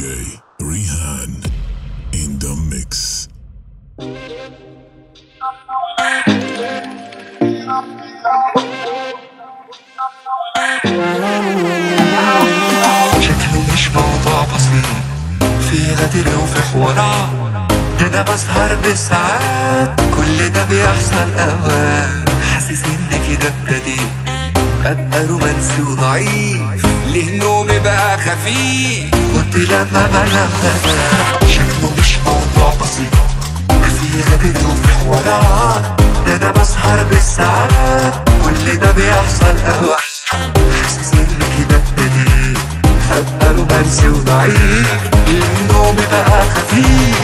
DJ in the mix. شكله مش موضوع بسيط. في غدر وفي حوارات ده أنا بسهر بالساعات. كل ده بيحصل أوقات. حاسس ان كده ابتديت. ابقى رومانسي وضعيف. ليه النوم بقى خفيف؟ لما بلغتك شكله مش موضوع بسيط أسيرة غبي ولا عاد ده أنا بسهر بالساعات كل ده بيحصل أوحش حاسس إن كده ابتديت أبقى رومانسي وضعيف النوم بقى خفيف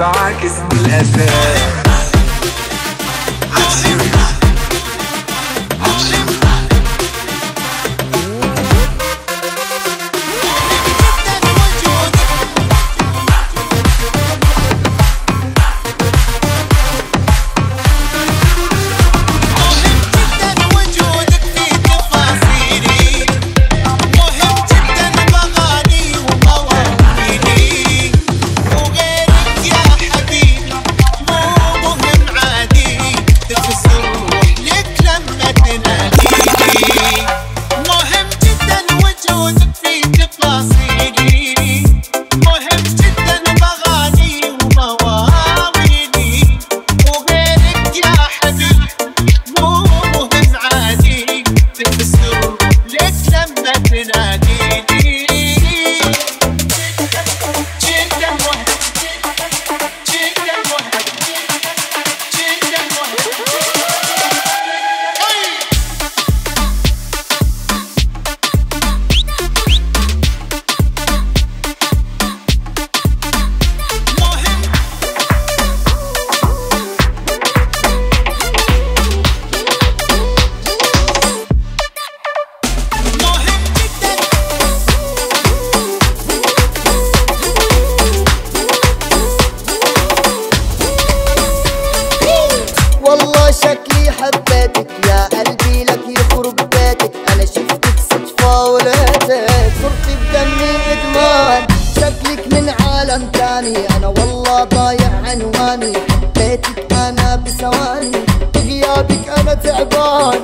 Darkest ettiler والله شكلي حبيتك يا قلبي لك يخرب بيتك. أنا شفتك صدفة ولقيتك صرتي بدمي إدمان. شكلك من عالم تاني أنا والله ضايع عنواني. حبيتك أنا بثواني بغيابك أنا تعبان.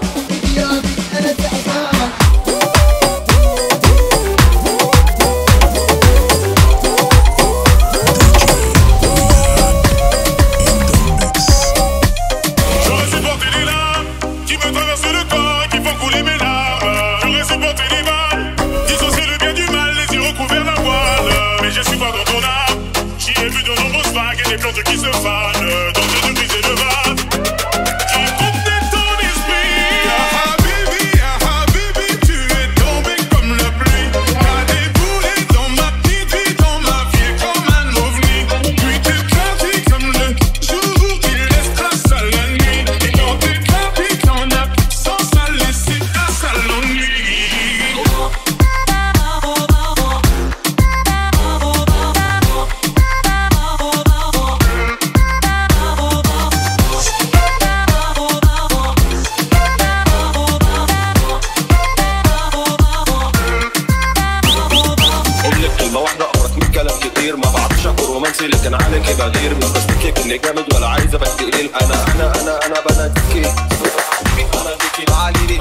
halini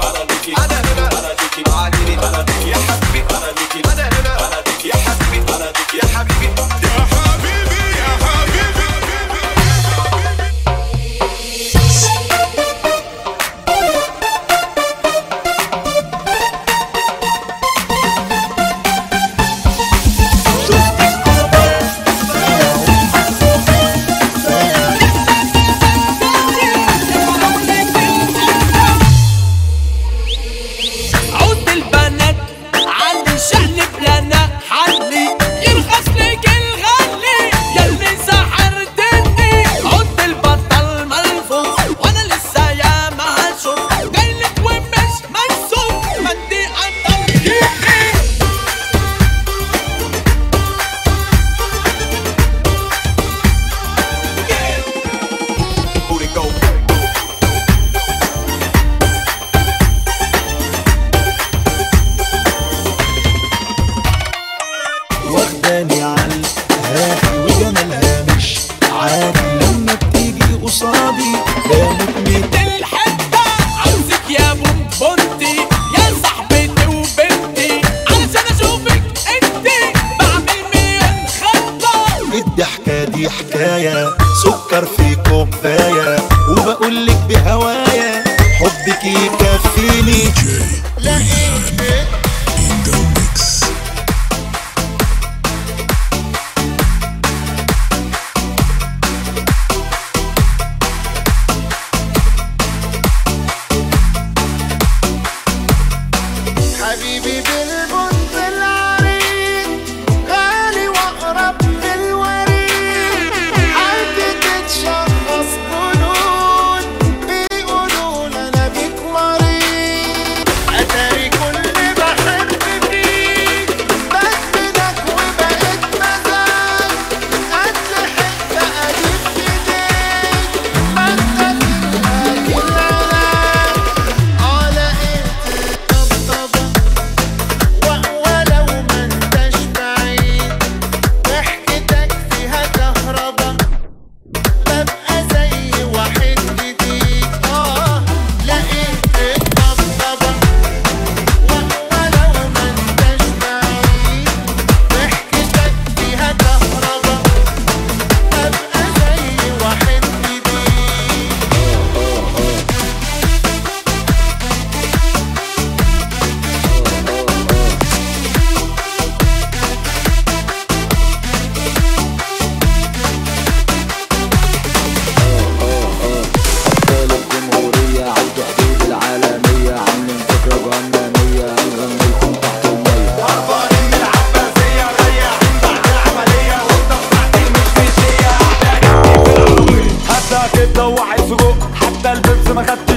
كبده وعايز سجق حتى البيبس ما خدتش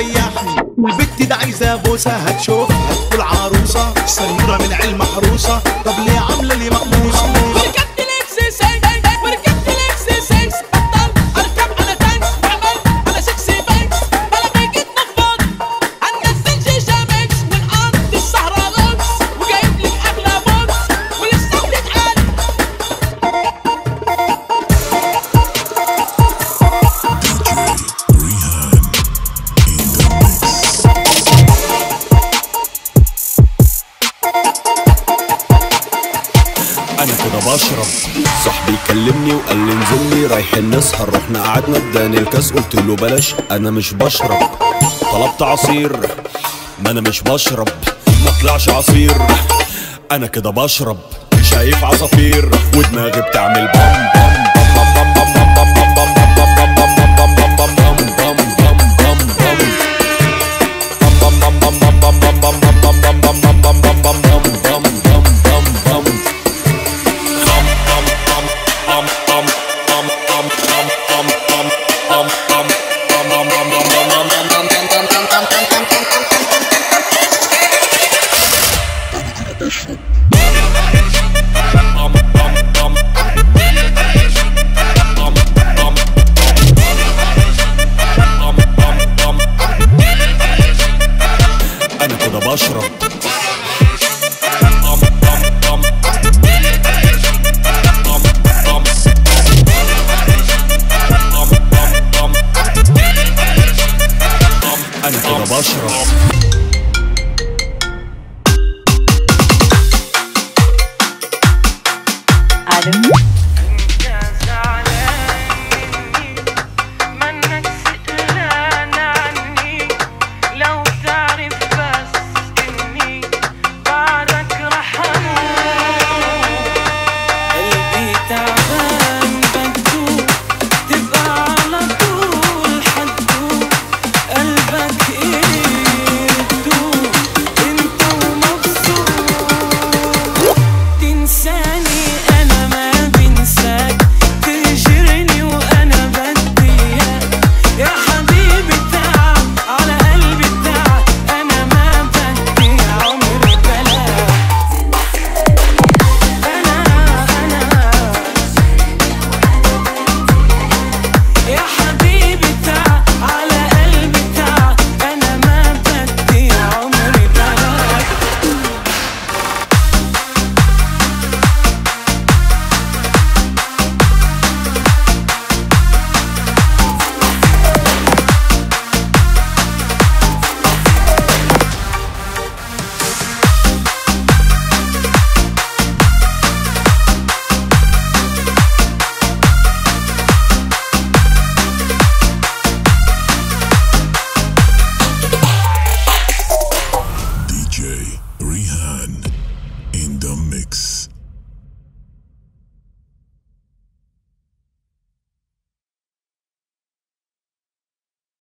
يريحني. والبت ده عايزه بوسة هتشوفها والعروسه سريرة من عين محروسة. طب ليه عاملة إحنا قعدنا اداني الكاس قلت له بلاش أنا مش بشرب. طلبت عصير ما أنا مش بشرب. ما طلعش عصير أنا كده بشرب شايف عصافير. ودماغي بتعمل بام بام. اشرب